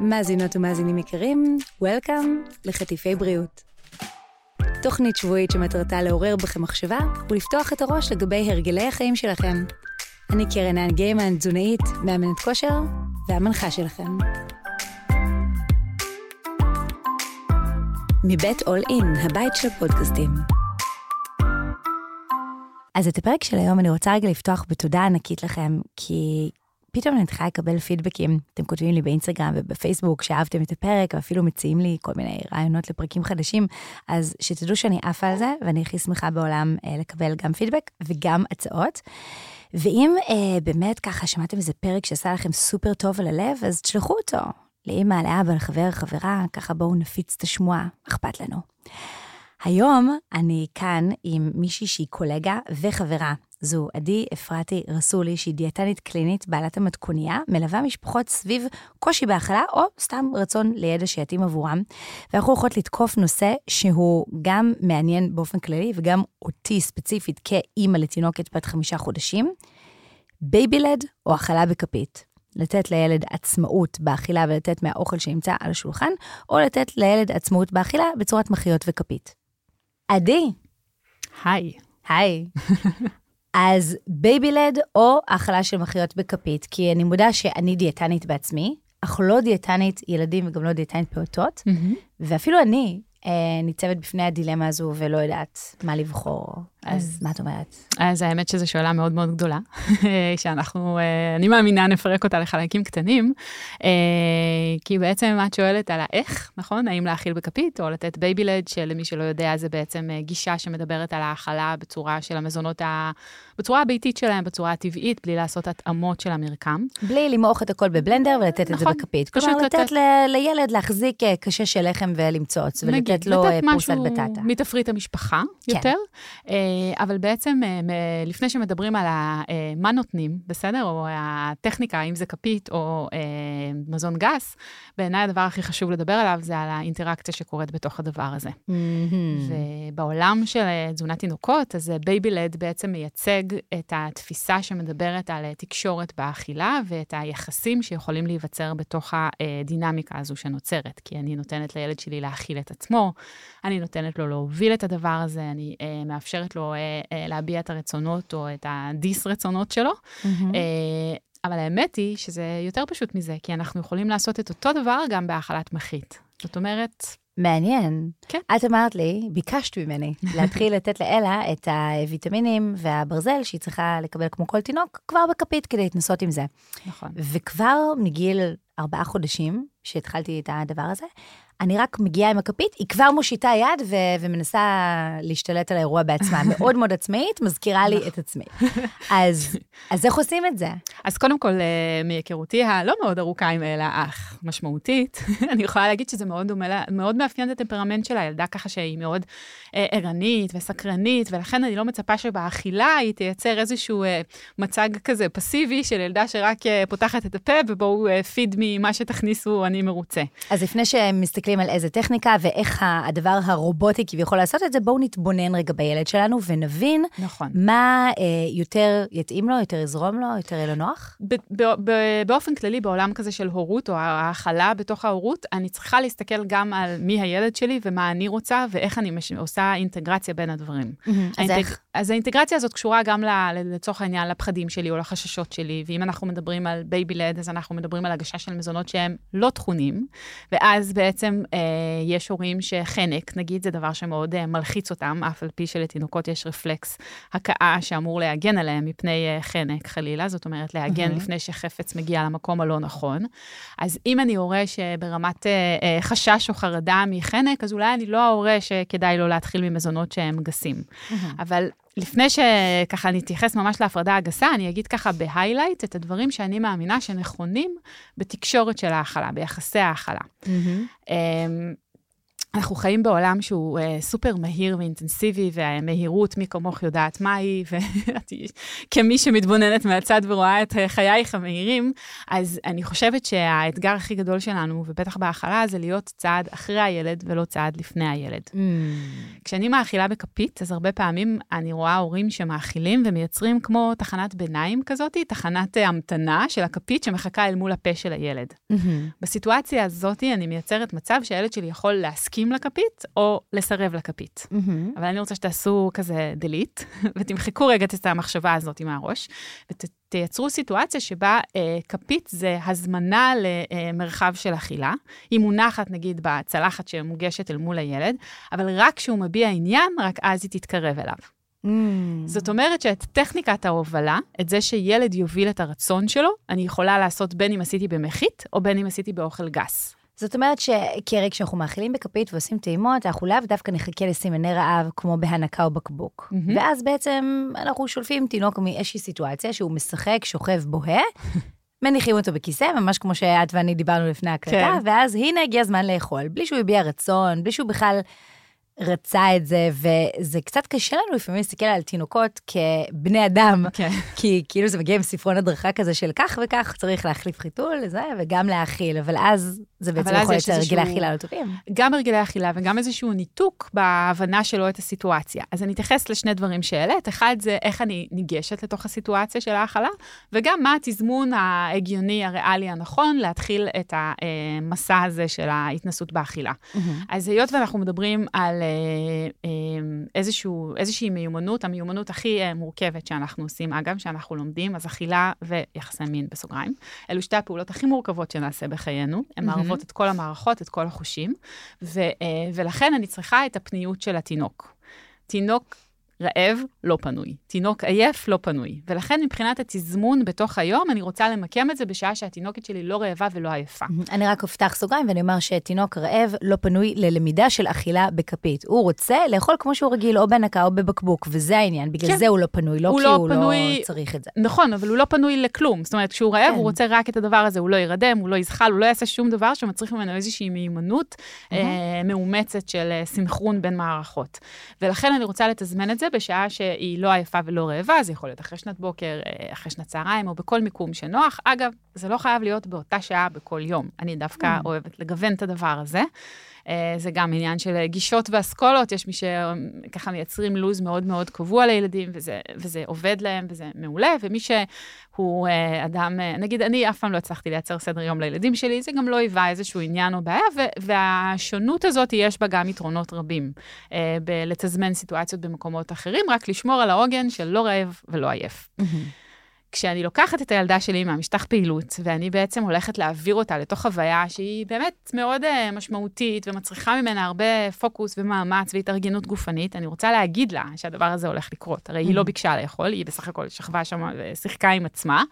מאזינות ומאזינים יקרים, Welcome לחטיפי בריאות. תוכנית שבועית שמטרתה לעורר בכם מחשבה ולפתוח את הראש לגבי הרגלי החיים שלכם. אני קרן האן גיימן, תזונאית, מאמנת כושר והמנחה שלכם. מבית אול אין, הבית של הפודקאסטים. אז את הפרק של היום אני רוצה רגע לפתוח בתודה ענקית לכם, כי פתאום אני מתחילה לקבל פידבקים. אתם כותבים לי באינסטגרם ובפייסבוק שאהבתם את הפרק, ואפילו מציעים לי כל מיני רעיונות לפרקים חדשים, אז שתדעו שאני עפה על זה, ואני הכי שמחה בעולם אה, לקבל גם פידבק וגם הצעות. ואם אה, באמת ככה שמעתם איזה פרק שעשה לכם סופר טוב על הלב, אז תשלחו אותו לאמא, לאבא, לחבר, חברה, ככה בואו נפיץ את השמועה, אכפת לנו. היום אני כאן עם מישהי שהיא קולגה וחברה. זו עדי אפרתי רסולי, שהיא דיאטנית קלינית, בעלת המתכוניה, מלווה משפחות סביב קושי באכילה, או סתם רצון לידע שיתאים עבורם. ואנחנו הולכות לתקוף נושא שהוא גם מעניין באופן כללי, וגם אותי ספציפית כאימא לתינוקת בת חמישה חודשים, baby-led או האכלה בכפית. לתת לילד עצמאות באכילה ולתת מהאוכל שנמצא על השולחן, או לתת לילד עצמאות באכילה בצורת מחיות וכפית. עדי. היי. היי. אז baby-led או האכלה של מחיות בכפית, כי אני מודה שאני דיאטנית בעצמי, אך לא דיאטנית ילדים וגם לא דיאטנית פעוטות, mm-hmm. ואפילו אני אה, ניצבת בפני הדילמה הזו ולא יודעת מה לבחור. אז מה את אומרת? אז האמת שזו שאלה מאוד מאוד גדולה, שאנחנו, אה, אני מאמינה, נפרק אותה לחלקים קטנים, אה, כי בעצם את שואלת על האיך, נכון? האם להאכיל בכפית או לתת baby-led, שלמי שלא יודע, זה בעצם אה, גישה שמדברת על האכלה בצורה של המזונות, ה... בצורה הביתית שלהם, בצורה הטבעית, בלי לעשות התאמות של המרקם. בלי למעוך את הכל בבלנדר ולתת נכון, את זה נכון, בכפית. כלומר, לתת, לתת ל... לילד להחזיק קשה של לחם ולמצוץ, ולתת לו פרוסת בטטה. לתת משהו מתפריט המשפחה כן. יותר. אבל בעצם, אה, לפני שמדברים על אה, מה נותנים, בסדר? או הטכניקה, אם זה כפית או אה, מזון גס, בעיניי הדבר הכי חשוב לדבר עליו זה על האינטראקציה שקורית בתוך הדבר הזה. Mm-hmm. ובעולם של תזונת תינוקות, אז baby-led בעצם מייצג את התפיסה שמדברת על תקשורת באכילה ואת היחסים שיכולים להיווצר בתוך הדינמיקה הזו שנוצרת. כי אני נותנת לילד שלי להאכיל את עצמו, אני נותנת לו להוביל את הדבר הזה, אני מאפשרת לו אה, אה, להביע את הרצונות או את הדיס-רצונות שלו. Mm-hmm. אה, אבל האמת היא שזה יותר פשוט מזה, כי אנחנו יכולים לעשות את אותו דבר גם בהאכלת מחית. זאת אומרת... מעניין. כן. את אמרת לי, ביקשת ממני, להתחיל לתת לאלה את הוויטמינים והברזל שהיא צריכה לקבל כמו כל תינוק, כבר בכפית כדי להתנסות עם זה. נכון. וכבר מגיל ארבעה חודשים, שהתחלתי את הדבר הזה, אני רק מגיעה עם הכפית, היא כבר מושיטה יד ו- ומנסה להשתלט על האירוע בעצמה. מאוד מאוד עצמאית, מזכירה לי נכון. את עצמי. אז, אז איך עושים את זה? אז קודם כל, אה, מהיכרותי הלא מאוד ארוכה עם אלה, אך משמעותית, אני יכולה להגיד שזה מאוד דומה, מאוד מאפיין את הטמפרמנט של הילדה, ככה שהיא מאוד אה, ערנית וסקרנית, ולכן אני לא מצפה שבאכילה היא תייצר איזשהו אה, מצג כזה פסיבי של ילדה שרק פותחת את הפה, ובואו פיד ממה שתכניסו, אני מרוצה. אז לפני שמסתכלים... מסתכלים על איזה טכניקה ואיך הדבר הרובוטי כביכול לעשות את זה, בואו נתבונן רגע בילד שלנו ונבין נכון. מה אה, יותר יתאים לו, יותר יזרום לו, יותר יהיה לו נוח. באופן כללי, בעולם כזה של הורות או ההכלה בתוך ההורות, אני צריכה להסתכל גם על מי הילד שלי ומה אני רוצה ואיך אני מש... עושה אינטגרציה בין הדברים. האינטג... אז איך? אז האינטגרציה הזאת קשורה גם לצורך העניין לפחדים שלי או לחששות שלי, ואם אנחנו מדברים על baby-led, אז אנחנו מדברים על הגשה של מזונות שהם לא טחונים, ואז בעצם אה, יש הורים שחנק, נגיד, זה דבר שמאוד אה, מלחיץ אותם, אף על פי שלתינוקות יש רפלקס הקאה שאמור להגן עליהם מפני אה, חנק, חלילה, זאת אומרת, להגן mm-hmm. לפני שחפץ מגיע למקום הלא נכון. אז אם אני הורה שברמת אה, אה, חשש או חרדה מחנק, אז אולי אני לא ההורה שכדאי לו להתחיל ממזונות שהם גסים. Mm-hmm. אבל לפני שככה אני אתייחס ממש להפרדה הגסה, אני אגיד ככה בהיילייט את הדברים שאני מאמינה שנכונים בתקשורת של ההכלה, ביחסי ההכלה. Mm-hmm. אנחנו חיים בעולם שהוא uh, סופר מהיר ואינטנסיבי, והמהירות, מי כמוך יודעת מהי, וכמי שמתבוננת מהצד ורואה את חייך המהירים, אז אני חושבת שהאתגר הכי גדול שלנו, ובטח בהאכלה, זה להיות צעד אחרי הילד ולא צעד לפני הילד. Mm. כשאני מאכילה בכפית, אז הרבה פעמים אני רואה הורים שמאכילים ומייצרים כמו תחנת ביניים כזאת, תחנת uh, המתנה של הכפית שמחכה אל מול הפה של הילד. Mm-hmm. בסיטואציה הזאת אני מייצרת מצב שהילד שלי יכול להסכים להסכים לכפית או לסרב לכפית. Mm-hmm. אבל אני רוצה שתעשו כזה delete, ותמחקו רגע את המחשבה הזאת מהראש, ותייצרו סיטואציה שבה אה, כפית זה הזמנה למרחב של אכילה. היא מונחת נגיד בצלחת שמוגשת אל מול הילד, אבל רק כשהוא מביע עניין, רק אז היא תתקרב אליו. Mm. זאת אומרת שאת טכניקת ההובלה, את זה שילד יוביל את הרצון שלו, אני יכולה לעשות בין אם עשיתי במחית, או בין אם עשיתי באוכל גס. זאת אומרת שכרי כשאנחנו מאכילים בכפית ועושים טעימות, אנחנו לאו דווקא נחכה לסימני רעב כמו בהנקה או בקבוק. Mm-hmm. ואז בעצם אנחנו שולפים תינוק מאיזושהי סיטואציה שהוא משחק, שוכב, בוהה, מניחים אותו בכיסא, ממש כמו שאת ואני דיברנו לפני ההקלטה, כן. ואז הנה הגיע הזמן לאכול, בלי שהוא הביע רצון, בלי שהוא בכלל רצה את זה, וזה קצת קשה לנו לפעמים להסתכל על תינוקות כבני אדם, כן. כי כאילו זה מגיע עם ספרון הדרכה כזה של כך וכך, צריך להחליף חיתול, זה, וגם להאכיל, אבל אז זה בעצם יכול להיות הרגלי אכילה לא טובים. גם הרגלי אכילה וגם איזשהו ניתוק בהבנה שלו את הסיטואציה. אז אני אתייחס לשני דברים שהעלית, אחד זה איך אני ניגשת לתוך הסיטואציה של ההאכלה, וגם מה התזמון ההגיוני, הריאלי, הנכון, להתחיל את המסע הזה של ההתנסות באכילה. Mm-hmm. אז היות ואנחנו מדברים על איזשהו, איזושהי מיומנות, המיומנות הכי אה, מורכבת שאנחנו עושים, אגב, שאנחנו לומדים, אז אכילה ויחסי מין בסוגריים. אלו שתי הפעולות הכי מורכבות שנעשה בחיינו. הן מערבות את כל המערכות, את כל החושים, ו, ולכן אני צריכה את הפניות של התינוק. תינוק רעב, לא פנוי. תינוק עייף, לא פנוי. ולכן מבחינת התזמון בתוך היום, אני רוצה למקם את זה בשעה שהתינוקת שלי לא רעבה ולא עייפה. אני רק אפתח סוגריים ואני אומר שתינוק רעב לא פנוי ללמידה של אכילה בכפית. הוא רוצה לאכול כמו שהוא רגיל, או בנקה או בבקבוק, וזה העניין. בגלל כן. זה הוא לא פנוי, לא הוא כי לא הוא לא פנוי... לא צריך את זה. נכון, אבל הוא לא פנוי לכלום. זאת אומרת, כשהוא רעב, כן. הוא רוצה רק את הדבר הזה, הוא לא ירדם, הוא לא יזחל, הוא לא יעשה שום דבר שמצריך ממנו איזושהי מיומנות mm-hmm. אה, מאומצת של אה, סנכרון בין מערכות. ולכן אני רוצה לתזמן את זה בשעה שהיא לא עייפה ולא רעבה, זה יכול להיות אחרי שנת בוקר, אה, אחרי שנת צהריים, או בכל מיקום שנוח. אגב, זה לא חייב להיות באותה שעה בכל יום. אני דווקא mm. אוהבת לגוון את הדבר הזה. אה, זה גם עניין של גישות ואסכולות, יש מי שככה מייצרים לו"ז מאוד מאוד קבוע לילדים, וזה, וזה עובד להם וזה מעולה, ומי שהוא אה, אדם, אה, נגיד, אני אף פעם לא הצלחתי לייצר סדר יום לילדים שלי, זה גם לא היווה איזשהו עניין או בעיה, והשונות הזאת, יש בה גם יתרונות רבים, בלתזמן סיטואציות במקומות אחרים, רק לשמור על העוגן של לא רעב ולא עייף. כשאני לוקחת את הילדה שלי מהמשטח פעילות, ואני בעצם הולכת להעביר אותה לתוך חוויה שהיא באמת מאוד uh, משמעותית ומצריכה ממנה הרבה פוקוס ומאמץ והתארגנות גופנית, אני רוצה להגיד לה שהדבר הזה הולך לקרות. הרי mm-hmm. היא לא mm. ביקשה לאכול, היא בסך הכל שכבה שם ושיחקה עם עצמה.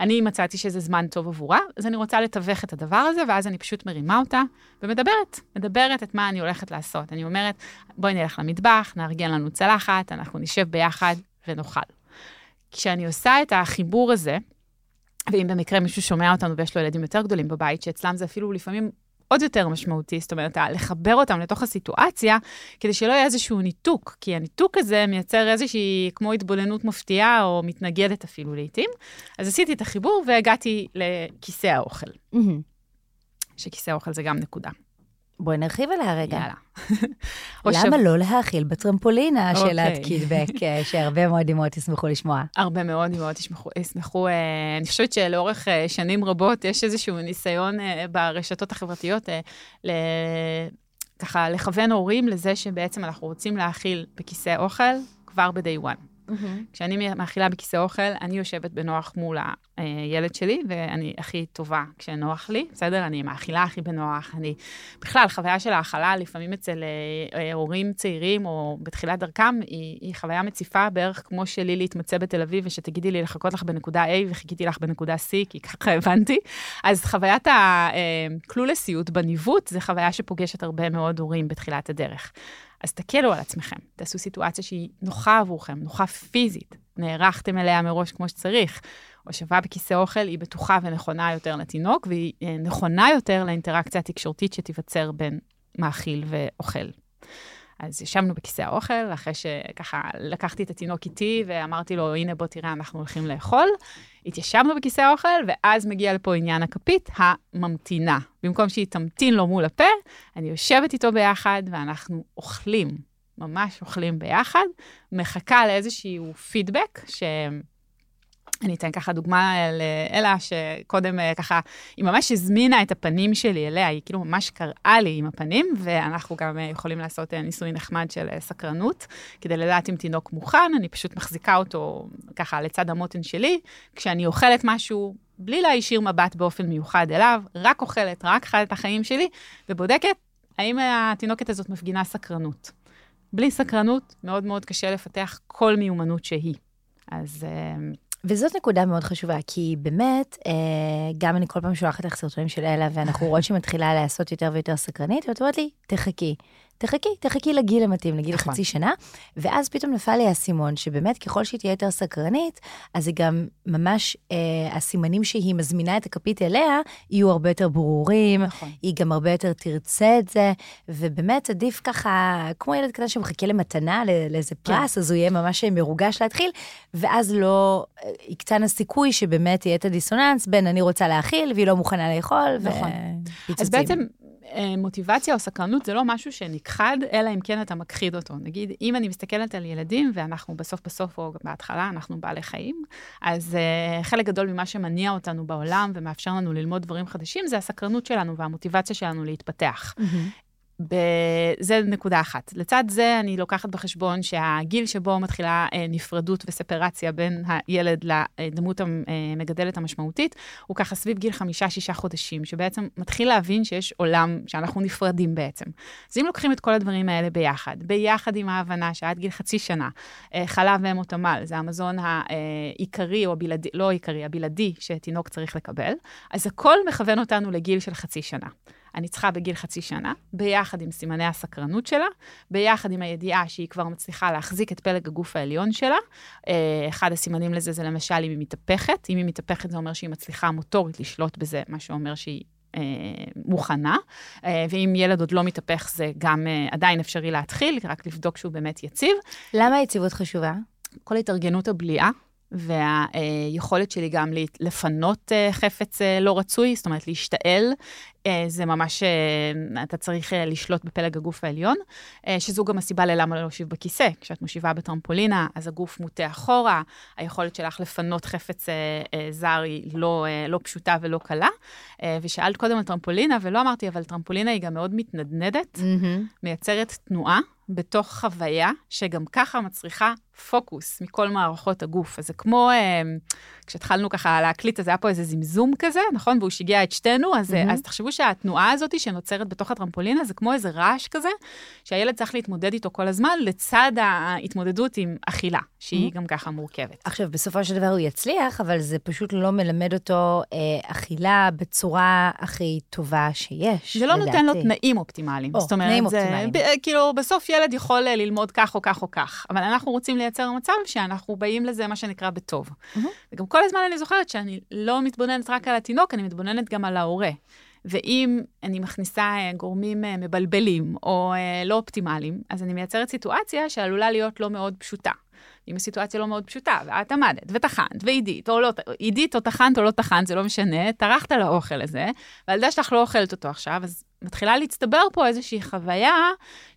אני מצאתי שזה זמן טוב עבורה, אז אני רוצה לתווך את הדבר הזה, ואז אני פשוט מרימה אותה ומדברת, מדברת את מה אני הולכת לעשות. אני אומרת, בואי נלך למטבח, נארגן לנו צלחת, אנחנו נשב ביחד ונאכל. כשאני עושה את החיבור הזה, ואם במקרה מישהו שומע אותנו ויש לו ילדים יותר גדולים בבית, שאצלם זה אפילו לפעמים עוד יותר משמעותי, זאת אומרת, לחבר אותם לתוך הסיטואציה, כדי שלא יהיה איזשהו ניתוק, כי הניתוק הזה מייצר איזושהי, כמו התבוננות מפתיעה, או מתנגדת אפילו לעיתים. אז עשיתי את החיבור והגעתי לכיסא האוכל. Mm-hmm. שכיסא האוכל זה גם נקודה. בואי נרחיב עליה רגע. יאללה. למה לא להאכיל בטרמפולינה של את קידבק, אה, שהרבה מאוד אמהות ישמחו לשמוע? הרבה מאוד אמהות ישמחו. אה, אני חושבת שלאורך אה, שנים רבות יש איזשהו ניסיון ברשתות החברתיות ככה לכוון הורים לזה שבעצם אנחנו רוצים להאכיל בכיסא אוכל כבר ב-day one. Mm-hmm. כשאני מאכילה בכיסא אוכל, אני יושבת בנוח מול הילד שלי, ואני הכי טובה כשנוח לי, בסדר? אני מאכילה הכי בנוח. אני, בכלל, חוויה של האכלה, לפעמים אצל אה, הורים צעירים או בתחילת דרכם, היא, היא חוויה מציפה בערך כמו שלי להתמצא בתל אביב, ושתגידי לי לחכות לך בנקודה A וחיכיתי לך בנקודה C, כי ככה הבנתי. אז חוויית הכלולסיות אה, בניווט, זה חוויה שפוגשת הרבה מאוד הורים בתחילת הדרך. אז תקלו על עצמכם, תעשו סיטואציה שהיא נוחה עבורכם, נוחה פיזית, נערכתם אליה מראש כמו שצריך. הושבה בכיסא אוכל היא בטוחה ונכונה יותר לתינוק, והיא אה, נכונה יותר לאינטראקציה התקשורתית שתיווצר בין מאכיל ואוכל. אז ישבנו בכיסא האוכל, אחרי שככה לקחתי את התינוק איתי ואמרתי לו, הנה בוא תראה, אנחנו הולכים לאכול. התיישבנו בכיסא האוכל, ואז מגיע לפה עניין הכפית, הממתינה. במקום שהיא תמתין לו מול הפה, אני יושבת איתו ביחד ואנחנו אוכלים, ממש אוכלים ביחד, מחכה לאיזשהו פידבק, ש... אני אתן ככה דוגמה לאלה, שקודם אה, ככה, היא ממש הזמינה את הפנים שלי אליה, היא כאילו ממש קראה לי עם הפנים, ואנחנו גם אה, יכולים לעשות אה, ניסוי נחמד של סקרנות, כדי לדעת אם תינוק מוכן, אני פשוט מחזיקה אותו ככה לצד המותן שלי, כשאני אוכלת משהו, בלי להישיר מבט באופן מיוחד אליו, רק אוכלת, רק חי את החיים שלי, ובודקת האם התינוקת הזאת מפגינה סקרנות. בלי סקרנות, מאוד מאוד קשה לפתח כל מיומנות שהיא. אז וזאת נקודה מאוד חשובה, כי באמת, אה, גם אני כל פעם שולחת לך סרטונים של אלה, ואנחנו רואות שהיא מתחילה לעשות יותר ויותר סקרנית, ואת אומרת לי, תחכי. תחכי, תחכי לגיל המתאים, לגיל נכון. חצי שנה, ואז פתאום נפל לי האסימון, שבאמת ככל שהיא תהיה יותר סקרנית, אז זה גם ממש, אה, הסימנים שהיא מזמינה את הכפית אליה, יהיו הרבה יותר ברורים, נכון. היא גם הרבה יותר תרצה את זה, ובאמת עדיף ככה, כמו ילד קטן שמחכה למתנה, לאיזה כן. פרס, כן. אז הוא יהיה ממש מרוגש להתחיל, ואז לא אה, יקטן הסיכוי שבאמת יהיה את הדיסוננס בין אני רוצה להאכיל והיא לא מוכנה לאכול, נכון. ופיצוצים. אז בעצם מוטיבציה או סקרנות זה לא משהו שנכחד, אלא אם כן אתה מכחיד אותו. נגיד, אם אני מסתכלת על ילדים, ואנחנו בסוף בסוף, או בהתחלה, אנחנו בעלי חיים, אז uh, חלק גדול ממה שמניע אותנו בעולם ומאפשר לנו ללמוד דברים חדשים, זה הסקרנות שלנו והמוטיבציה שלנו להתפתח. Mm-hmm. זה נקודה אחת. לצד זה, אני לוקחת בחשבון שהגיל שבו מתחילה אה, נפרדות וספרציה בין הילד לדמות המגדלת המשמעותית, הוא ככה סביב גיל חמישה-שישה חודשים, שבעצם מתחיל להבין שיש עולם שאנחנו נפרדים בעצם. אז אם לוקחים את כל הדברים האלה ביחד, ביחד עם ההבנה שעד גיל חצי שנה, אה, חלב ואמות תמ"ל, זה המזון העיקרי או הבלעדי, לא העיקרי, הבלעדי שתינוק צריך לקבל, אז הכל מכוון אותנו לגיל של חצי שנה. אני צריכה בגיל חצי שנה, ביחד עם סימני הסקרנות שלה, ביחד עם הידיעה שהיא כבר מצליחה להחזיק את פלג הגוף העליון שלה. אה, אחד הסימנים לזה זה למשל אם היא מתהפכת. אם היא מתהפכת זה אומר שהיא מצליחה מוטורית לשלוט בזה, מה שאומר שהיא אה, מוכנה, אה, ואם ילד עוד לא מתהפך זה גם אה, עדיין אפשרי להתחיל, רק לבדוק שהוא באמת יציב. למה היציבות חשובה? כל התארגנות הבליעה והיכולת שלי גם לפנות אה, חפץ אה, לא רצוי, זאת אומרת להשתעל, אה, זה ממש, אתה צריך לשלוט בפלג הגוף העליון, שזו גם הסיבה ללמה לא להושיב בכיסא. כשאת מושיבה בטרמפולינה, אז הגוף מוטה אחורה, היכולת שלך לפנות חפץ זר היא לא, לא פשוטה ולא קלה. ושאלת קודם על טרמפולינה, ולא אמרתי, אבל טרמפולינה היא גם מאוד מתנדנדת, mm-hmm. מייצרת תנועה. בתוך חוויה שגם ככה מצריכה פוקוס מכל מערכות הגוף. אז זה כמו, אה, כשהתחלנו ככה להקליט, אז היה פה איזה זמזום כזה, נכון? והוא שיגע את שתינו, אז, mm-hmm. אז תחשבו שהתנועה הזאת שנוצרת בתוך הטרמפולינה, זה כמו איזה רעש כזה, שהילד צריך להתמודד איתו כל הזמן, לצד ההתמודדות עם אכילה, שהיא mm-hmm. גם ככה מורכבת. עכשיו, בסופו של דבר הוא יצליח, אבל זה פשוט לא מלמד אותו אה, אכילה בצורה הכי טובה שיש, זה לא לדעתי. נותן לו תנאים אופטימליים. או, זאת אומרת, תנאים זה, אופטימליים. ב, כאילו, בסוף ילד יכול ללמוד כך או כך או כך, אבל אנחנו רוצים לייצר מצב שאנחנו באים לזה, מה שנקרא, בטוב. Mm-hmm. וגם כל הזמן אני זוכרת שאני לא מתבוננת רק על התינוק, אני מתבוננת גם על ההורה. ואם אני מכניסה אה, גורמים אה, מבלבלים או אה, לא אופטימליים, אז אני מייצרת סיטואציה שעלולה להיות לא מאוד פשוטה. אם הסיטואציה לא מאוד פשוטה, ואת עמדת וטחנת ועידית, או לא, עידית או טחנת או לא טחנת, זה לא משנה, טרחת על האוכל הזה, והילדה שלך לא אוכלת אותו עכשיו, אז מתחילה להצטבר פה איזושהי חוויה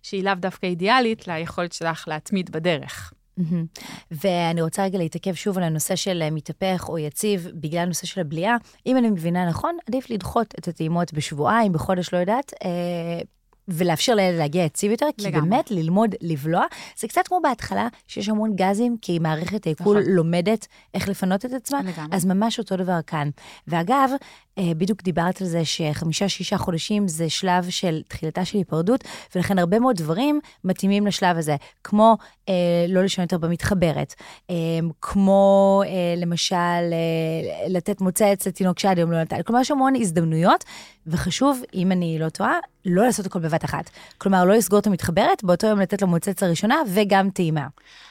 שהיא לאו דווקא אידיאלית ליכולת שלך להתמיד בדרך. Mm-hmm. ואני רוצה רגע להתעכב שוב על הנושא של אה, מתהפך או יציב בגלל הנושא של הבליעה. אם אני מבינה נכון, עדיף לדחות את הטעימות בשבועיים, בחודש, לא יודעת, אה, ולאפשר לילד להגיע יציב יותר, כי לגמרי. באמת ללמוד לבלוע, זה קצת כמו בהתחלה, שיש המון גזים, כי מערכת העיכול נכון. לומדת איך לפנות את עצמה, לגמרי. אז ממש אותו דבר כאן. ואגב, אה, בדיוק דיברת על זה שחמישה-שישה חודשים זה שלב של תחילתה של היפרדות, ולכן הרבה מאוד דברים מתאימים לשלב הזה, כמו אה, לא לישון יותר במתחברת, אה, כמו אה, למשל אה, לתת מוצץ לתינוק שעד היום לא נתן, כלומר יש המון הזדמנויות, וחשוב, אם אני לא טועה, לא לעשות הכל בבת אחת. כלומר, לא לסגור את המתחברת, באותו יום לתת לו מוצץ הראשונה וגם טעימה.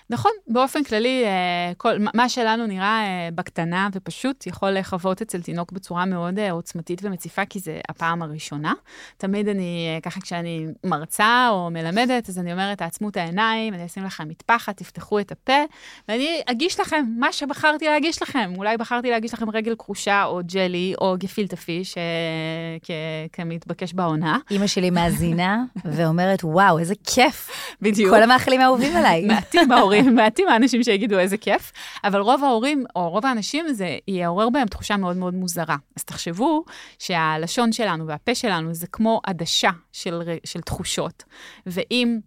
נכון, באופן כללי, אה, כל, מה שלנו נראה אה, בקטנה ופשוט, יכול לחוות אצל תינוק בצורה מאוד אה, עוצמתית ומציפה, כי זה הפעם הראשונה. תמיד אני, ככה כשאני מרצה או מלמדת, אז אני אומרת, תעצמו את העיניים, אני אשים לכם מטפחת, תפתחו את הפה, ואני אגיש לכם מה שבחרתי להגיש לכם. אולי בחרתי להגיש לכם רגל כחושה או ג'לי או גפילטה פיש, כמתבקש בעונה. אימא שלי מאזינה ואומרת, וואו, איזה כיף. בדיוק. כל המאכלים האהובים עליי. מעטים ההורים, מעטים האנשים שיגידו איזה כיף, אבל רוב ההורים, או רוב האנשים, זה יעורר בהם תחושה מאוד מאוד מוזרה. אז תחשבו שהלשון שלנו והפה שלנו זה כמו עדשה של, של תחושות, ואם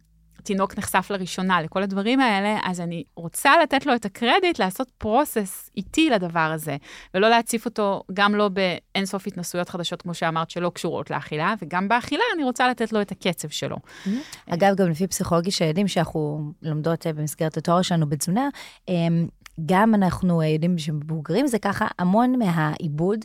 תינוק נחשף לראשונה לכל הדברים האלה, אז אני רוצה לתת לו את הקרדיט לעשות פרוסס איטי לדבר הזה, ולא להציף אותו גם לא באינסוף התנסויות חדשות, כמו שאמרת, שלא קשורות לאכילה, וגם באכילה אני רוצה לתת לו את הקצב שלו. Mm-hmm. אגב, גם לפי פסיכולוגי של ילדים שאנחנו לומדות אה, במסגרת התואר שלנו בתזונה, אמ, גם אנחנו אה, יודעים שבבוגרים זה ככה, המון מהעיבוד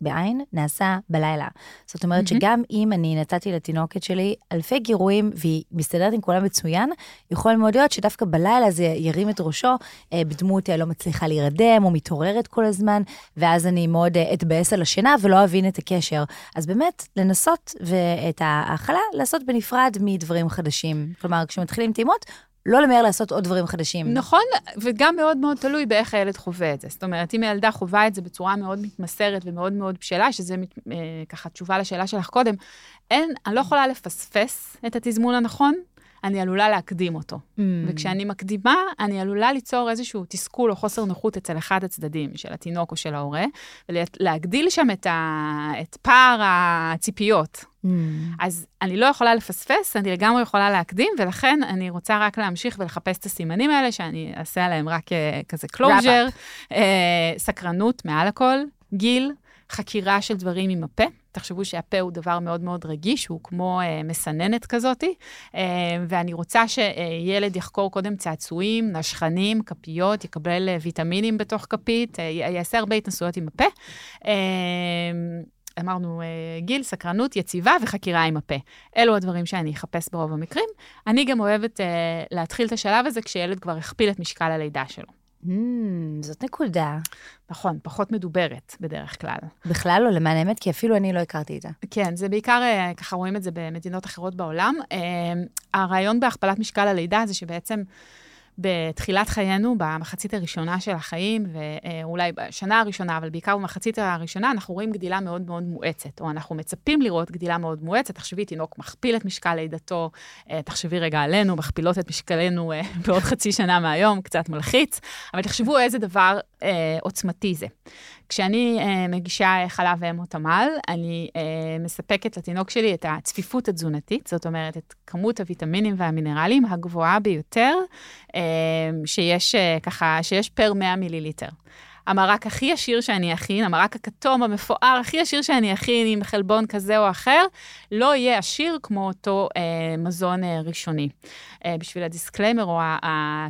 בעין נעשה בלילה. זאת אומרת mm-hmm. שגם אם אני נתתי לתינוקת שלי אלפי גירויים והיא מסתדרת עם כולם מצוין, יכול מאוד להיות שדווקא בלילה זה ירים את ראשו אה, בדמות אה, לא מצליחה להירדם או מתעוררת כל הזמן, ואז אני מאוד אה, אתבאס על השינה ולא אבין את הקשר. אז באמת, לנסות ואת ההאכלה לעשות בנפרד מדברים חדשים. כלומר, כשמתחילים טעימות, לא למהר לעשות עוד דברים חדשים. נכון, וגם מאוד מאוד תלוי באיך הילד חווה את זה. זאת אומרת, אם הילדה חווה את זה בצורה מאוד מתמסרת ומאוד מאוד בשלה, שזה אה, ככה תשובה לשאלה שלך קודם, אין, אני לא יכולה לפספס את התזמון הנכון, אני עלולה להקדים אותו. Mm. וכשאני מקדימה, אני עלולה ליצור איזשהו תסכול או חוסר נוחות אצל אחד הצדדים, של התינוק או של ההורה, ולהגדיל שם את, ה... את פער הציפיות. Mm. אז אני לא יכולה לפספס, אני לגמרי יכולה להקדים, ולכן אני רוצה רק להמשיך ולחפש את הסימנים האלה, שאני אעשה עליהם רק אה, כזה closure, אה, סקרנות מעל הכל, גיל, חקירה של דברים עם הפה. תחשבו שהפה הוא דבר מאוד מאוד רגיש, הוא כמו אה, מסננת כזאתי, אה, ואני רוצה שילד יחקור קודם צעצועים, נשכנים, כפיות, יקבל אה, ויטמינים בתוך כפית, אה, יעשה הרבה התנסויות עם הפה. אה, אמרנו, אה, גיל, סקרנות, יציבה וחקירה עם הפה. אלו הדברים שאני אחפש ברוב המקרים. אני גם אוהבת uh, להתחיל את השלב הזה כשילד כבר הכפיל את משקל הלידה שלו. Mm, זאת נקודה. נכון, פחות מדוברת בדרך כלל. בכלל לא, למען האמת, כי אפילו אני לא הכרתי את זה. כן, זה בעיקר, אה, ככה רואים את זה במדינות אחרות בעולם. הרעיון בהכפלת משקל הלידה זה שבעצם... בתחילת חיינו, במחצית הראשונה של החיים, ואולי בשנה הראשונה, אבל בעיקר במחצית הראשונה, אנחנו רואים גדילה מאוד מאוד מואצת, או אנחנו מצפים לראות גדילה מאוד מואצת. תחשבי, תינוק מכפיל את משקל לידתו, אה, תחשבי רגע עלינו, מכפילות את משקלנו אה, בעוד חצי שנה מהיום, קצת מלחיץ, אבל תחשבו איזה דבר אה, עוצמתי זה. כשאני אה, מגישה חלב אם או תמ"ל, אני אה, מספקת לתינוק שלי את הצפיפות התזונתית, זאת אומרת, את כמות הוויטמינים והמינרלים הגבוהה ביותר אה, שיש, אה, ככה, שיש פר 100 מיליליטר. המרק הכי עשיר שאני אכין, המרק הכתום המפואר הכי עשיר שאני אכין עם חלבון כזה או אחר, לא יהיה עשיר כמו אותו אה, מזון אה, ראשוני. אה, בשביל ה disclaimer, או ה... ה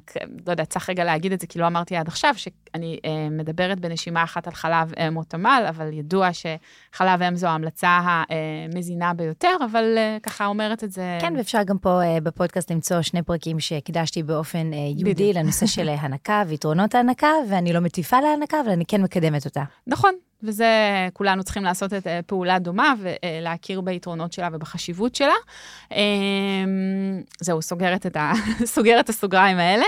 לא יודע, צריך רגע להגיד את זה, כי לא אמרתי עד עכשיו, שאני אה, מדברת בנשימה אחת על חלב אם או תמ"ל, אבל ידוע שחלב אם זו ההמלצה המזינה ביותר, אבל אה, ככה אומרת את זה. כן, ואפשר גם פה אה, בפודקאסט למצוא שני פרקים שהקדשתי באופן אה, ייעודי בדיוק. לנושא של הנקה ויתרונות ההנקה, ואני לא מטיפה להנקה, אבל אני כן מקדמת אותה. נכון, וזה, כולנו צריכים לעשות את אה, פעולה דומה ולהכיר ביתרונות שלה ובחשיבות שלה. אמ, זהו, סוגרת את, ה, סוגרת הסוגריים האלה.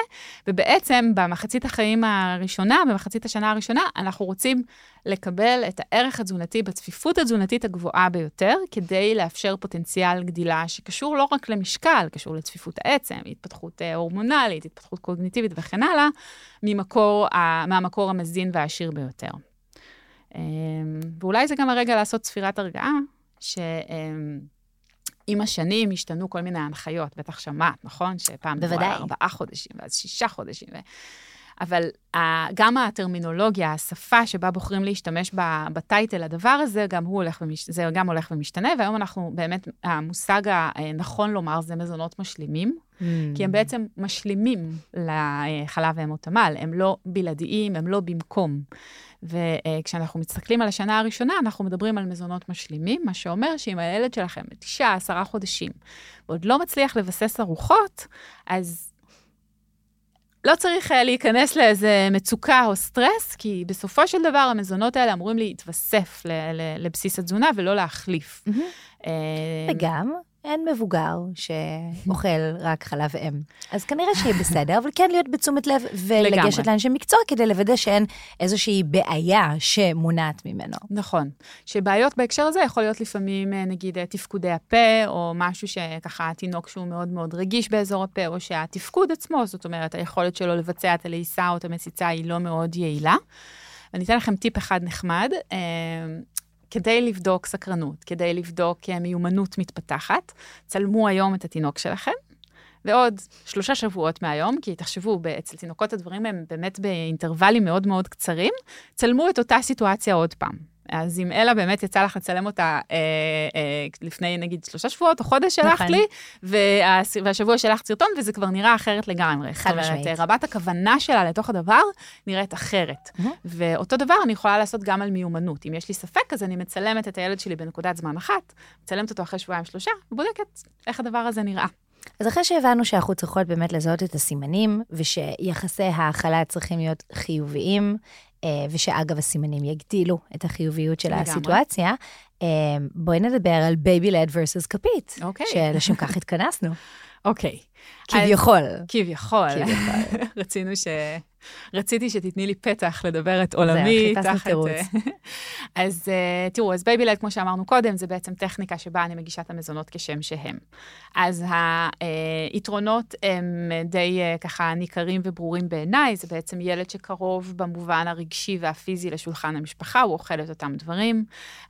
ובעצם במחצית החיים הראשונה, במחצית השנה הראשונה, אנחנו רוצים לקבל את הערך התזונתי בצפיפות התזונתית הגבוהה ביותר, כדי לאפשר פוטנציאל גדילה שקשור לא רק למשקל, קשור לצפיפות העצם, התפתחות אה, הורמונלית, התפתחות קוגניטיבית וכן הלאה, ממקור, מהמקור המזין והעשיר ביותר. אמ, ואולי זה גם הרגע לעשות ספירת הרגעה, שעם השנים השתנו כל מיני הנחיות, בטח שמעת, נכון? שפעם בוודאי. ארבעה חודשים, ואז שישה חודשים. ו... אבל גם הטרמינולוגיה, השפה שבה בוחרים להשתמש בטייטל, הדבר הזה, גם הוא הולך, ומש... זה גם הולך ומשתנה, והיום אנחנו באמת, המושג הנכון לומר זה מזונות משלימים. mm. כי הם בעצם משלימים לחלב האמות עמל, הם לא בלעדיים, הם לא במקום. וכשאנחנו מסתכלים על השנה הראשונה, אנחנו מדברים על מזונות משלימים, מה שאומר שאם הילד שלכם בתשעה, עשרה חודשים, ועוד לא מצליח לבסס ארוחות, אז לא צריך אה, להיכנס לאיזה מצוקה או סטרס, כי בסופו של דבר המזונות האלה אמורים להתווסף לבסיס התזונה ולא להחליף. אה, וגם, אין מבוגר שאוכל רק חלב אם. אז כנראה שיהיה בסדר, אבל כן להיות בתשומת לב ולגשת לאנשי מקצוע כדי לוודא שאין איזושהי בעיה שמונעת ממנו. נכון. שבעיות בהקשר הזה יכול להיות לפעמים, אה, נגיד, אה, תפקודי הפה, או משהו שככה תינוק שהוא מאוד מאוד רגיש באזור הפה, או שהתפקוד עצמו, זאת אומרת, היכולת שלו לבצע את הלעיסה או את המציצה היא לא מאוד יעילה. אני אתן לכם טיפ אחד נחמד. כדי לבדוק סקרנות, כדי לבדוק אה, מיומנות מתפתחת, צלמו היום את התינוק שלכם, ועוד שלושה שבועות מהיום, כי תחשבו, אצל תינוקות הדברים הם באמת באינטרוולים מאוד מאוד קצרים, צלמו את אותה סיטואציה עוד פעם. אז אם אלה באמת יצא לך לצלם אותה אה, אה, לפני נגיד שלושה שבועות או חודש שלחת נכון. לי, וה, והשבוע שלחת סרטון, וזה כבר נראה אחרת לגמרי. חד משמעית. זאת אומרת, רבת הכוונה שלה לתוך הדבר נראית אחרת. Mm-hmm. ואותו דבר אני יכולה לעשות גם על מיומנות. אם יש לי ספק, אז אני מצלמת את הילד שלי בנקודת זמן אחת, מצלמת אותו אחרי שבועיים שלושה, ובודקת איך הדבר הזה נראה. אז אחרי שהבנו שאנחנו צריכות באמת לזהות את הסימנים, ושיחסי ההאכלה צריכים להיות חיוביים, אה, ושאגב, הסימנים יגדילו את החיוביות של הסיטואציה, אה, בואי נדבר על baby-led versus כפית, אוקיי. שלשם כך התכנסנו. אוקיי. כביכול. כביכול. כביכול. רצינו ש... רציתי שתתני לי פתח לדבר את עולמי. זהו, חיפשנו תירוץ. אז uh, תראו, אז baby-led, כמו שאמרנו קודם, זה בעצם טכניקה שבה אני מגישה את המזונות כשם שהם. אז היתרונות הם די ככה ניכרים וברורים בעיניי, זה בעצם ילד שקרוב במובן הרגשי והפיזי לשולחן המשפחה, הוא אוכל את אותם דברים.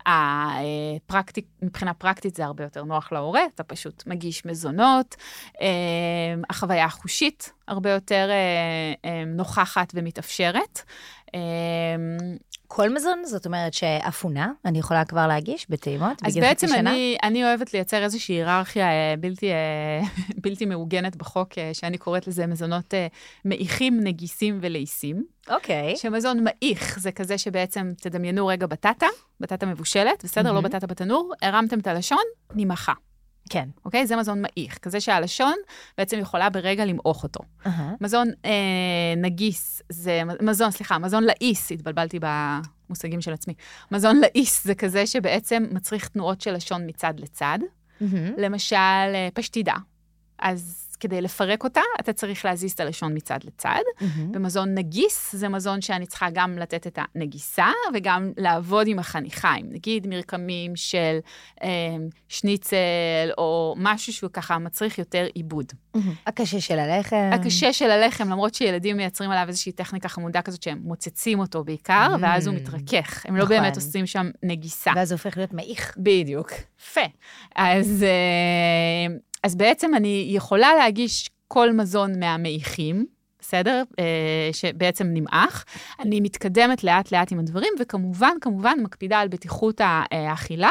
הפרקטיק, מבחינה פרקטית זה הרבה יותר נוח להורה, אתה פשוט מגיש מזונות. Uh, החוויה החושית הרבה יותר uh, uh, נוכחת ומתאפשרת. אמ, כל מזון? זאת אומרת שאפונה, אני יכולה כבר להגיש בטעימות בגיל חצי שנה? אז בעצם אני, אני אוהבת לייצר איזושהי היררכיה אה, בלתי, אה, בלתי מעוגנת בחוק, אה, שאני קוראת לזה מזונות מעיכים, נגיסים ולעיסים. אוקיי. Okay. שמזון מעיך זה כזה שבעצם, תדמיינו רגע בטטה, בטטה מבושלת, בסדר? Mm-hmm. לא בטטה בתנור, הרמתם את הלשון, נמחה. כן. אוקיי? זה מזון מעיך, כזה שהלשון בעצם יכולה ברגע למעוך אותו. Uh-huh. מזון אה, נגיס, זה, מזון, סליחה, מזון לעיס, התבלבלתי במושגים של עצמי. מזון לעיס זה כזה שבעצם מצריך תנועות של לשון מצד לצד. Mm-hmm. למשל, אה, פשטידה. אז כדי לפרק אותה, אתה צריך להזיז את הלשון מצד לצד. Mm-hmm. במזון נגיס, זה מזון שאני צריכה גם לתת את הנגיסה וגם לעבוד עם החניכיים. נגיד מרקמים של אה, שניצל, או משהו שהוא ככה מצריך יותר עיבוד. Mm-hmm. הקשה של הלחם. הקשה של הלחם, למרות שילדים מייצרים עליו איזושהי טכניקה חמודה כזאת שהם מוצצים אותו בעיקר, mm-hmm. ואז הוא מתרכך. הם לא נכון. באמת עושים שם נגיסה. ואז הוא הופך להיות מעיך. בדיוק. יפה. אז... אה, אז בעצם אני יכולה להגיש כל מזון מהמעיכים, בסדר? אה, שבעצם נמעך. אני מתקדמת לאט-לאט עם הדברים, וכמובן, כמובן, מקפידה על בטיחות האכילה.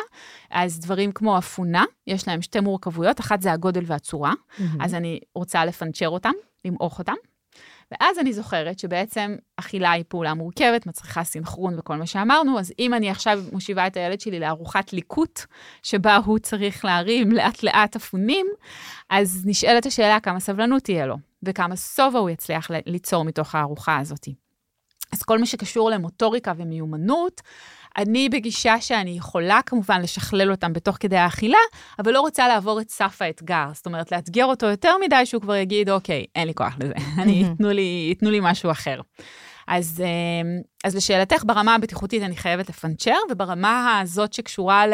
אז דברים כמו אפונה, יש להם שתי מורכבויות, אחת זה הגודל והצורה, mm-hmm. אז אני רוצה לפנצ'ר אותם, למעוך אותם. ואז אני זוכרת שבעצם אכילה היא פעולה מורכבת, מצריכה סינכרון וכל מה שאמרנו, אז אם אני עכשיו מושיבה את הילד שלי לארוחת ליקוט, שבה הוא צריך להרים לאט-לאט אפונים, אז נשאלת השאלה כמה סבלנות תהיה לו, וכמה שובע הוא יצליח ליצור מתוך הארוחה הזאת. אז כל מה שקשור למוטוריקה ומיומנות, אני בגישה שאני יכולה כמובן לשכלל אותם בתוך כדי האכילה, אבל לא רוצה לעבור את סף האתגר. זאת אומרת, לאתגר אותו יותר מדי שהוא כבר יגיד, אוקיי, אין לי כוח לזה, אני, תנו לי, תנו לי משהו אחר. אז, אמ, אז לשאלתך, ברמה הבטיחותית אני חייבת לפנצ'ר, וברמה הזאת שקשורה ל,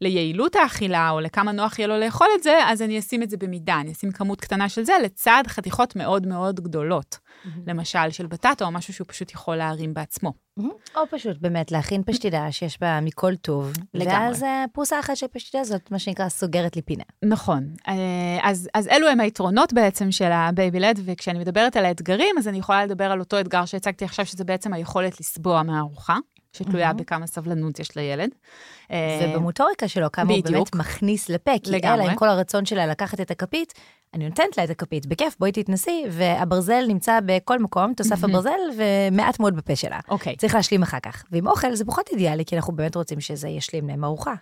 ליעילות האכילה, או לכמה נוח יהיה לו לאכול את זה, אז אני אשים את זה במידה, אני אשים כמות קטנה של זה לצד חתיכות מאוד מאוד גדולות. Mm-hmm. למשל של בטטה, או משהו שהוא פשוט יכול להרים בעצמו. Mm-hmm. או פשוט באמת להכין פשטידה שיש בה מכל טוב. לגמרי. ואז אה, פרוסה אחת של פשטידה זאת מה שנקרא סוגרת לי פינה. נכון. אה, אז, אז אלו הם היתרונות בעצם של ה baby-led, וכשאני מדברת על האתגרים, אז אני יכולה לדבר על אותו אתגר שהצגתי עכשיו, שזה בעצם היכולת לסבוע מהארוחה. שתלויה מהמם. בכמה סבלנות יש לילד. אה, ובמוטוריקה שלו, כמה הוא בדיוק. באמת מכניס לפה, כי לגמרי. אלה, עם כל הרצון שלה לקחת את הכפית, אני נותנת לה את הכפית, בכיף, בואי תתנסי, והברזל נמצא בכל מקום, תוסף מהמם. הברזל, ומעט מאוד בפה שלה. אוקיי. צריך להשלים אחר כך. ועם אוכל זה פחות אידיאלי, כי אנחנו באמת רוצים שזה ישלים להם ארוחה.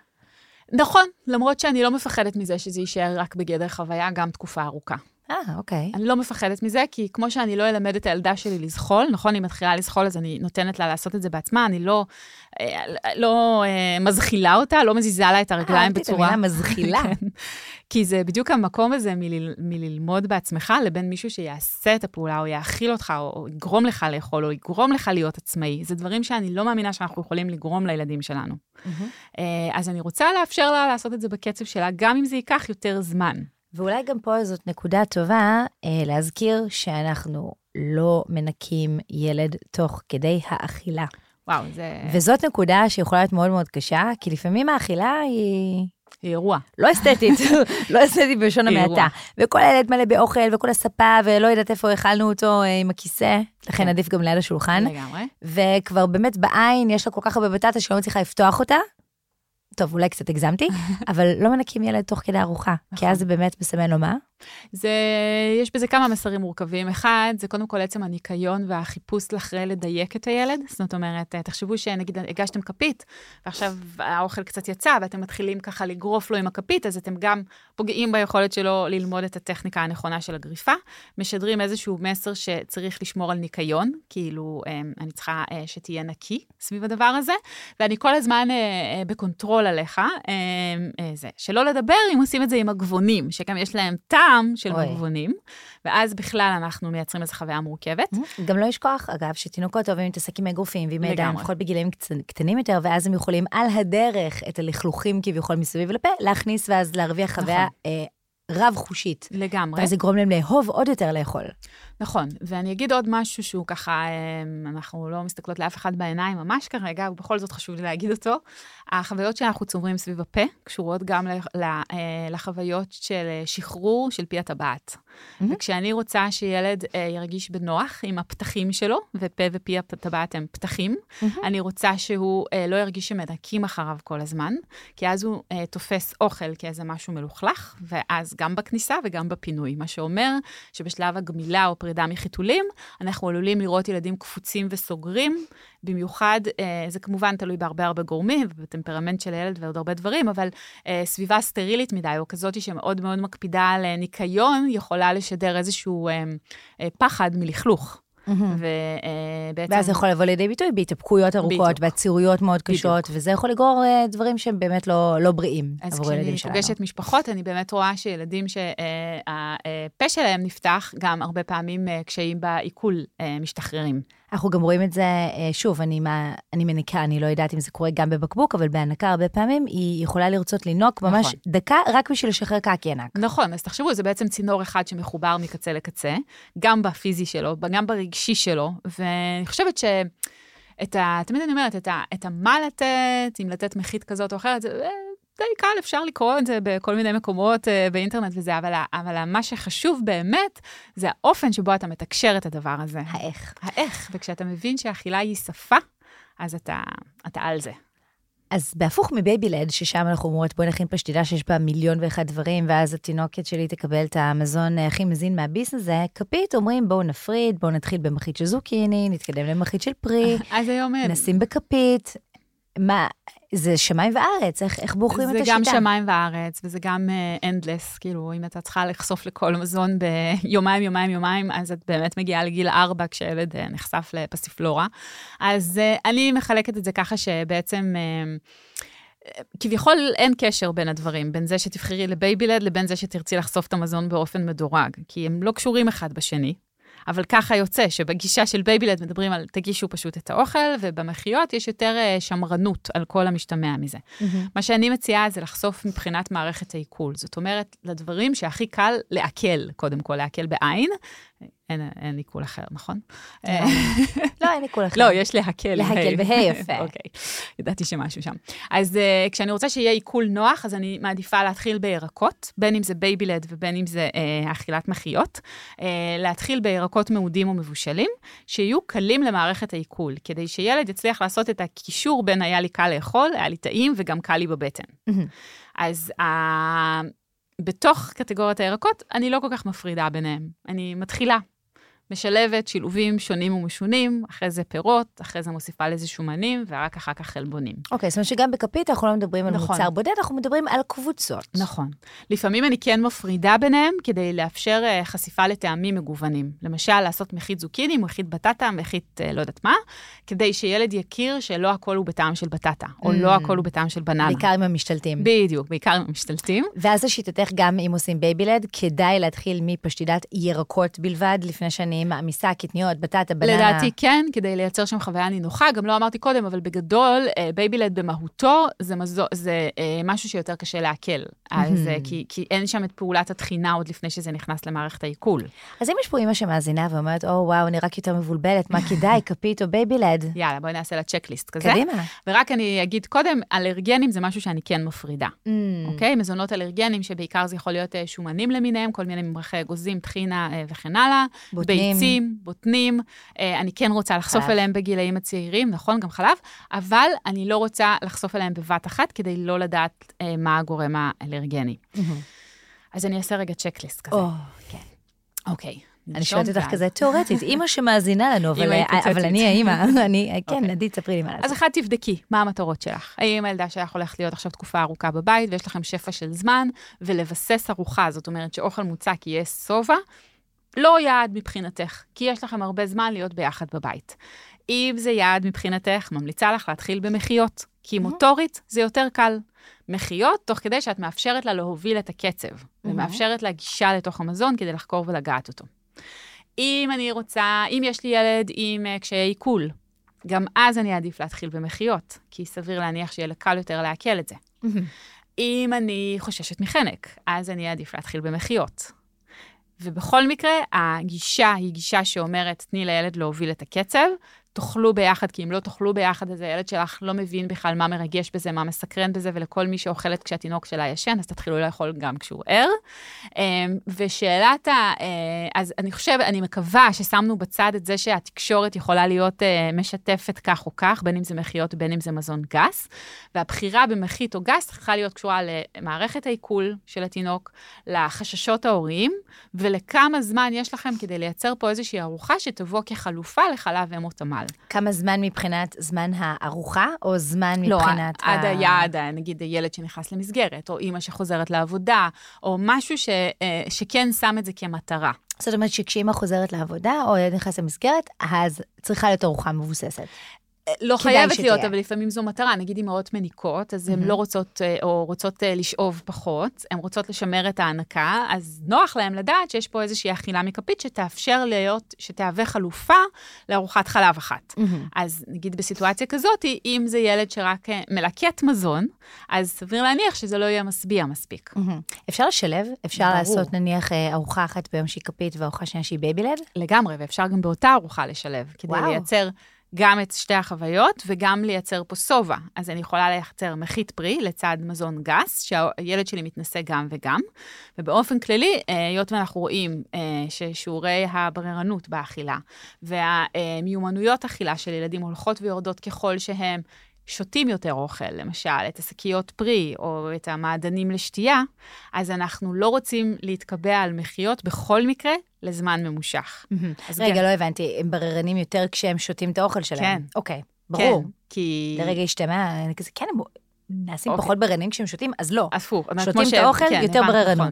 נכון, למרות שאני לא מפחדת מזה שזה יישאר רק בגדר חוויה, גם תקופה ארוכה. אה, אוקיי. אני לא מפחדת מזה, כי כמו שאני לא אלמד את הילדה שלי לזחול, נכון, היא מתחילה לזחול, אז אני נותנת לה לעשות את זה בעצמה, אני לא, אה, לא אה, מזחילה אותה, לא מזיזה לה את הרגליים אהבתי את בצורה... המילה מזחילה. כן. כי זה בדיוק המקום הזה מלל, מללמוד בעצמך, לבין מישהו שיעשה את הפעולה, או יאכיל אותך, או, או יגרום לך לאכול, או יגרום לך להיות עצמאי. זה דברים שאני לא מאמינה שאנחנו יכולים לגרום לילדים שלנו. מהמם. אה, אז אני רוצה לאפשר לה לעשות את זה בקצב שלה, גם אם זה ייקח יותר זמן. ואולי גם פה זאת נקודה טובה אה, להזכיר שאנחנו לא מנקים ילד תוך כדי האכילה. וואו, זה וזאת נקודה שיכולה להיות מאוד מאוד קשה, כי לפעמים האכילה היא אירוע. לא אסתטית, לא אסתטית בלשון. המעטה. וכל הילד מלא באוכל, וכל הספה, ולא יודעת איפה האכלנו אותו אה, עם הכיסא, לכן כן. עדיף גם ליד השולחן. לגמרי. וכבר באמת בעין יש לה כל כך הרבה בטטה שלא מצליחה לפתוח אותה. טוב, אולי קצת הגזמתי, אבל לא מנקים ילד תוך כדי ארוחה, כי נכון. אז זה באמת מסמן לו מה? זה, יש בזה כמה מסרים מורכבים. אחד, זה קודם כל עצם הניקיון והחיפוש אחרי לדייק את הילד. זאת אומרת, תחשבו שנגיד הגשתם כפית, ועכשיו האוכל קצת יצא, ואתם מתחילים ככה לגרוף לו עם הכפית, אז אתם גם פוגעים ביכולת שלו ללמוד את הטכניקה הנכונה של הגריפה. משדרים איזשהו מסר שצריך לשמור על ניקיון, כאילו, אה, אני צריכה אה, שתהיה נקי סביב הדבר הזה, ואני כל הזמן אה, אה, ב control עליך. אה, אה, זה, שלא לדבר אם עושים את זה עם המגבונים, שגם יש להם טעם של אוי. מגבונים, ואז בכלל אנחנו מייצרים איזו חוויה מורכבת. גם לא לשכוח, אגב, שתינוקות אוהבים להתעסק עם אגרופים ועם ידיים. לפחות בגילאים קצ- קטנים יותר, ואז הם יכולים על הדרך את הלכלוכים כביכול מסביב לפה, להכניס ואז להרוויח חוויה נכון. רב-חושית. לגמרי. ואז יגרום להם לאהוב עוד יותר לאכול. נכון, ואני אגיד עוד משהו שהוא ככה, אמ, אנחנו לא מסתכלות לאף אחד בעיניים ממש כרגע, ובכל זאת חשוב לי להגיד אותו. החוויות שאנחנו צוברים סביב הפה קשורות גם אה, לחוויות של אה, שחרור של פי הטבעת. מהמם. וכשאני רוצה שילד אה, ירגיש בנוח עם הפתחים שלו, ופה ופי הטבעת הם פתחים, אני רוצה שהוא אה, לא ירגיש שמנקים אחריו כל הזמן, כי אז הוא אה, תופס אוכל כאיזה משהו מלוכלך, ואז גם בכניסה וגם בפינוי. מה שאומר שבשלב הגמילה או פרידה מחיתולים, אנחנו עלולים לראות ילדים קפוצים וסוגרים, במיוחד, אה, זה כמובן תלוי בהרבה הרבה גורמים, ובטמפרמנט של הילד ועוד הרבה דברים, אבל אה, סביבה סטרילית מדי, או כזאת שמאוד מאוד מקפידה על אה, ניקיון, יכולה לשדר איזשהו פחד מלכלוך. ובעצם... ואז זה יכול לבוא לידי ביטוי בהתאפקויות ארוכות. בעצירויות מאוד קשות, וזה יכול לגרור דברים שהם באמת לא לא בריאים אז עבור הילדים כשאני שלנו. פוגשת משפחות, אני באמת רואה שילדים שהפה שלהם נפתח, גם הרבה פעמים קשיים בעיכול משתחררים. אנחנו גם רואים את זה, אה, שוב, אני, מה, אני מניקה, אני לא יודעת אם זה קורה גם בבקבוק, אבל בהנקה הרבה פעמים היא יכולה לרצות לנוק ממש נכון. דקה רק בשביל לשחרר קקי ענק. נכון, אז תחשבו, זה בעצם צינור אחד שמחובר מקצה לקצה, גם בפיזי שלו, גם ברגשי שלו, ואני חושבת ש... את ה... תמיד אני אומרת, את, ה, את ה"מה לתת", אם לתת מחית כזאת או אחרת, זה אה, די קל, אפשר לקרוא את זה בכל מיני מקומות אה, באינטרנט וזה, אבל, אבל מה שחשוב באמת, זה האופן שבו אתה מתקשר את הדבר הזה. האיך. האיך, וכשאתה מבין שהאכילה היא שפה, אז אתה, אתה על זה. אז בהפוך מ baby-led, ששם אנחנו אומרות, בואי נכין פשטידה שיש בה מיליון ואחד דברים, ואז התינוקת שלי תקבל את המזון אה, הכי מזין מהביס הזה, כפית אומרים, בואו נפריד, בואו נתחיל במחית של זוקיני, נתקדם למחית של פרי, אז היום... נשים בכפית. מה, זה שמיים וארץ, איך, איך בוחרים את זה השיטה? גם שמיים וארץ, וזה גם endless, uh, כאילו, אם אתה צריכה לחשוף לכל מזון ביומיים, יומיים, יומיים, אז את באמת מגיעה לגיל ארבע כשהילד uh, נחשף לפסיפלורה. אז uh, אני מחלקת את זה ככה שבעצם... Uh, כביכול אין קשר בין הדברים, בין זה שתבחרי ל baby-led לבין זה שתרצי לחשוף את המזון באופן מדורג, כי הם לא קשורים אחד בשני. אבל ככה יוצא שבגישה של baby-led מדברים על תגישו פשוט את האוכל, ובמחיות יש יותר אה, שמרנות על כל המשתמע מזה. מהמם. מה שאני מציעה זה לחשוף מבחינת מערכת העיכול. זאת אומרת, לדברים שהכי קל לעכל, קודם כל לעכל בעין, אין, אין עיכול אחר, נכון? לא, אין עיכול אחר. לא, יש להקל. להקל בה', יפה. אוקיי, ידעתי שמשהו שם. אז uh, כשאני רוצה שיהיה עיכול נוח, אז אני מעדיפה להתחיל בירקות, בין אם זה baby-led ובין אם זה uh, אכילת מחיות. Uh, להתחיל בירקות מאודים ומבושלים, שיהיו קלים למערכת העיכול, כדי שילד יצליח לעשות את הקישור בין היה לי קל לאכול, היה לי טעים וגם קל לי בבטן. אז uh, בתוך קטגוריית הירקות, אני לא כל כך מפרידה ביניהם. אני מתחילה משלבת שילובים שונים ומשונים, אחרי זה פירות, אחרי זה מוסיפה לזה שומנים, ורק אחר כך חלבונים. אוקיי, זאת אומרת שגם בכפית אנחנו לא מדברים נכון. על מוצר בודד, אנחנו מדברים על קבוצות. נכון. לפעמים אני כן מפרידה ביניהם כדי לאפשר uh, חשיפה לטעמים מגוונים. למשל, לעשות מחית זוקיני, מחית בטטה, מחית uh, לא יודעת מה, כדי שילד יכיר שלא הכל הוא בטעם של בטטה, או לא mm. לא הכל הוא בטעם של בננה. בעיקר עם המשתלטים. בדיוק, בעיקר עם המשתלטים. ואז לשיטתך, גם אם עושים baby-led, כדאי להתחיל מפשטידת ירקות בלבד, לפני שאני אני מעמיסה קטניות, בטטה, בננה. לדעתי כן, כדי לייצר שם חוויה נינוחה. גם לא אמרתי קודם, אבל בגדול, אה, baby-led במהותו זה, מזו, זה אה, משהו שיותר קשה לעכל. אז, אה, כי, כי אין שם את פעולת הטחינה עוד לפני שזה נכנס למערכת העיכול. אז אם יש פה אימא שמאזינה ואומרת, או וואו, אני רק יותר מבולבלת, מה כדאי, כפית או baby-led? יאללה, בואי נעשה לה checklist כזה. קדימה. ורק אני אגיד קודם, אלרגנים זה משהו שאני כן מפרידה. Mm. אוקיי? מזונות אלרגנים, שבעיקר זה יכול להיות שומנים למיניהם, כל מיני ממרחי אגוזים, טחינה וכן הלאה. בוטנים. ביצים, בוטנים, אה, אני כן רוצה לחשוף חלב. אליהם בגילאים הצעירים, נכון, גם חלב, אבל אני לא רוצה לחשוף אליהם בבת אחת כדי לא לדעת אה, מה הגורם האלרגני. אז אני אעשה רגע צ'קליסט כזה. או, כן. אוקיי. אני שואלת אותך כזה תיאורטית, אימא שמאזינה לנו, אבל, אבל אני האימא, אני, כן, אוקיי. נדית, ספרי לי מה לעשות. אז אחד, תבדקי, מה המטרות שלך. האם הילדה שלך הולכת להיות עכשיו תקופה ארוכה בבית, ויש לכם שפע של זמן, ולבסס ארוחה, זאת אומרת שאוכל מוצק יהיה שובע, לא יעד מבחינתך, כי יש לכם הרבה זמן להיות ביחד בבית. אם זה יעד מבחינתך, ממליצה לך להתחיל במחיות, כי מוטורית זה יותר קל. מחיות, תוך כדי שאת מאפשרת לה להוביל את הקצב, ומאפשרת לה גישה לתוך המזון כדי לחקור ולגעת אותו. אם אני רוצה, אם יש לי ילד עם uh, קשיי עיכול, גם אז אני אעדיף להתחיל במחיות, כי סביר להניח שיהיה קל יותר לעכל את זה. אם אני חוששת מחנק, אז אני אעדיף להתחיל במחיות. ובכל מקרה, הגישה היא גישה שאומרת, תני לילד להוביל את הקצב, תאכלו ביחד, כי אם לא תאכלו ביחד, אז הילד שלך לא מבין בכלל מה מרגש בזה, מה מסקרן בזה, ולכל מי שאוכלת כשהתינוק שלה ישן, אז תתחילו לאכול גם כשהוא ער. אמ, ושאלת ה... אה, אז אני חושבת, אני מקווה ששמנו בצד את זה שהתקשורת יכולה להיות אה, משתפת כך או כך, בין אם זה מחיות, בין אם זה מזון גס, והבחירה במחית או גס צריכה להיות קשורה למערכת העיכול של התינוק, לחששות ההוריים, ולכמה זמן יש לכם כדי לייצר פה איזושהי ארוחה שתבוא כחלופה לחלב אם או תמ"ל. בכלל. כמה זמן מבחינת זמן הארוחה, או זמן לא, מבחינת... לא, ה... עד היעד, נגיד ילד שנכנס למסגרת, או אימא שחוזרת לעבודה, או משהו ש, אה, שכן שם את זה כמטרה. זאת אומרת שכשאימא חוזרת לעבודה, או ילד נכנס למסגרת, אז צריכה להיות ארוחה מבוססת. לא חייבת להיות, אבל לפעמים זו מטרה. נגיד אימהות מניקות, אז הן mm-hmm. לא רוצות, אה, או רוצות אה, לשאוב פחות, הן רוצות לשמר את ההנקה, אז נוח להן לדעת שיש פה איזושהי אכילה מכפית שתאפשר להיות, שתהווה חלופה לארוחת חלב אחת. Mm-hmm. אז נגיד בסיטואציה כזאת, אם זה ילד שרק אה, מלקט מזון, אז סביר להניח שזה לא יהיה משביע מספיק. Mm-hmm. אפשר לשלב? אפשר ברור. לעשות נניח ארוחה אחת ביום שהיא כפית וארוחה שנייה שהיא baby-led? לגמרי, ואפשר גם באותה ארוחה לשלב, כדי וואו. לייצר... גם את שתי החוויות וגם לייצר פה שובע. אז אני יכולה לייצר מחית פרי לצד מזון גס, שהילד שלי מתנסה גם וגם. ובאופן כללי, אה, היות ואנחנו רואים אה, ששיעורי הבררנות באכילה והמיומנויות אכילה של ילדים הולכות ויורדות ככל שהם שותים יותר אוכל, למשל, את השקיות פרי או את המעדנים לשתייה, אז אנחנו לא רוצים להתקבע על מחיות בכל מקרה לזמן ממושך. רגע, גם... לא הבנתי, הם בררנים יותר כשהם שותים את האוכל שלהם. כן. אוקיי, ברור. כן, כי... לרגע השתמע, אני כזה, כן, הם נעשים אוקיי. פחות בררנים כשהם שותים, אז לא. הפוך. שותים את האוכל, כן, יותר בררנות. נכון.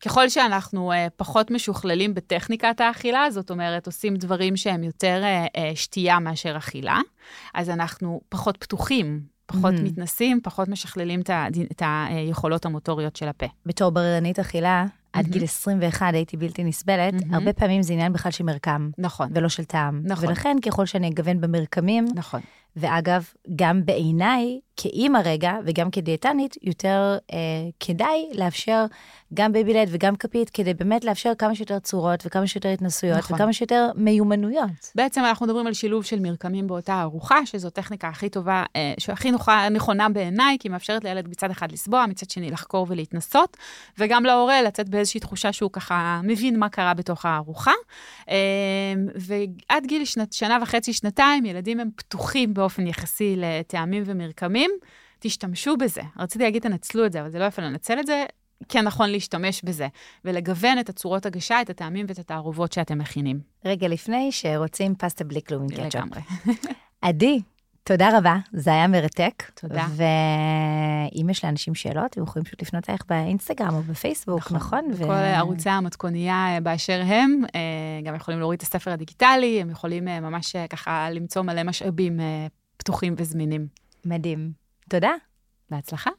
ככל שאנחנו uh, פחות משוכללים בטכניקת האכילה, זאת אומרת, עושים דברים שהם יותר uh, uh, שתייה מאשר אכילה, אז אנחנו פחות פתוחים פחות mm. מתנסים, פחות משכללים את היכולות המוטוריות של הפה. בתור בררנית אכילה, עד mm-hmm. גיל 21 הייתי בלתי נסבלת, mm-hmm. הרבה פעמים זה עניין בכלל של מרקם. נכון. ולא של טעם. נכון. ולכן, ככל שאני אגוון במרקמים, נכון. ואגב, גם בעיניי, כאימא רגע, וגם כדיאטנית, יותר אה, כדאי לאפשר גם baby-led וגם כפית, כדי באמת לאפשר כמה שיותר צורות וכמה שיותר התנסויות נכון. וכמה שיותר מיומנויות. בעצם אנחנו מדברים על שילוב של מרקמים באותה ארוחה, שזו טכניקה הכי טובה, אה, שהכי נוחה, נכונה בעיניי, כי היא מאפשרת לילד מצד אחד לסבוע, מצד שני לחקור ולהתנסות, וגם להורה לצאת באיזושהי תחושה שהוא ככה מבין מה קרה בתוך הארוחה. אה, ועד גיל שנת, שנה וחצי, שנתיים, ילדים הם פתוחים באופן יחסי לטעמים ומרקמים. תשתמשו בזה. רציתי להגיד, תנצלו את זה, אבל זה לא יפה לנצל את זה. כן נכון להשתמש בזה, ולגוון את הצורות הגשה, את הטעמים ואת התערובות שאתם מכינים. רגע לפני שרוצים פסטה בלי כלום עם קטשופ. לגמרי. עדי, תודה רבה, זה היה מרתק. תודה. ואם יש לאנשים שאלות, הם יכולים פשוט לפנות אליך באינסטגרם או בפייסבוק, נכון? נכון? בכל ו... ערוצי המתכונייה באשר הם, אה, גם יכולים להוריד את הספר הדיגיטלי, הם יכולים אה, ממש אה, ככה למצוא מלא משאבים פתוחים וזמינים. מדהים. תודה. בהצלחה.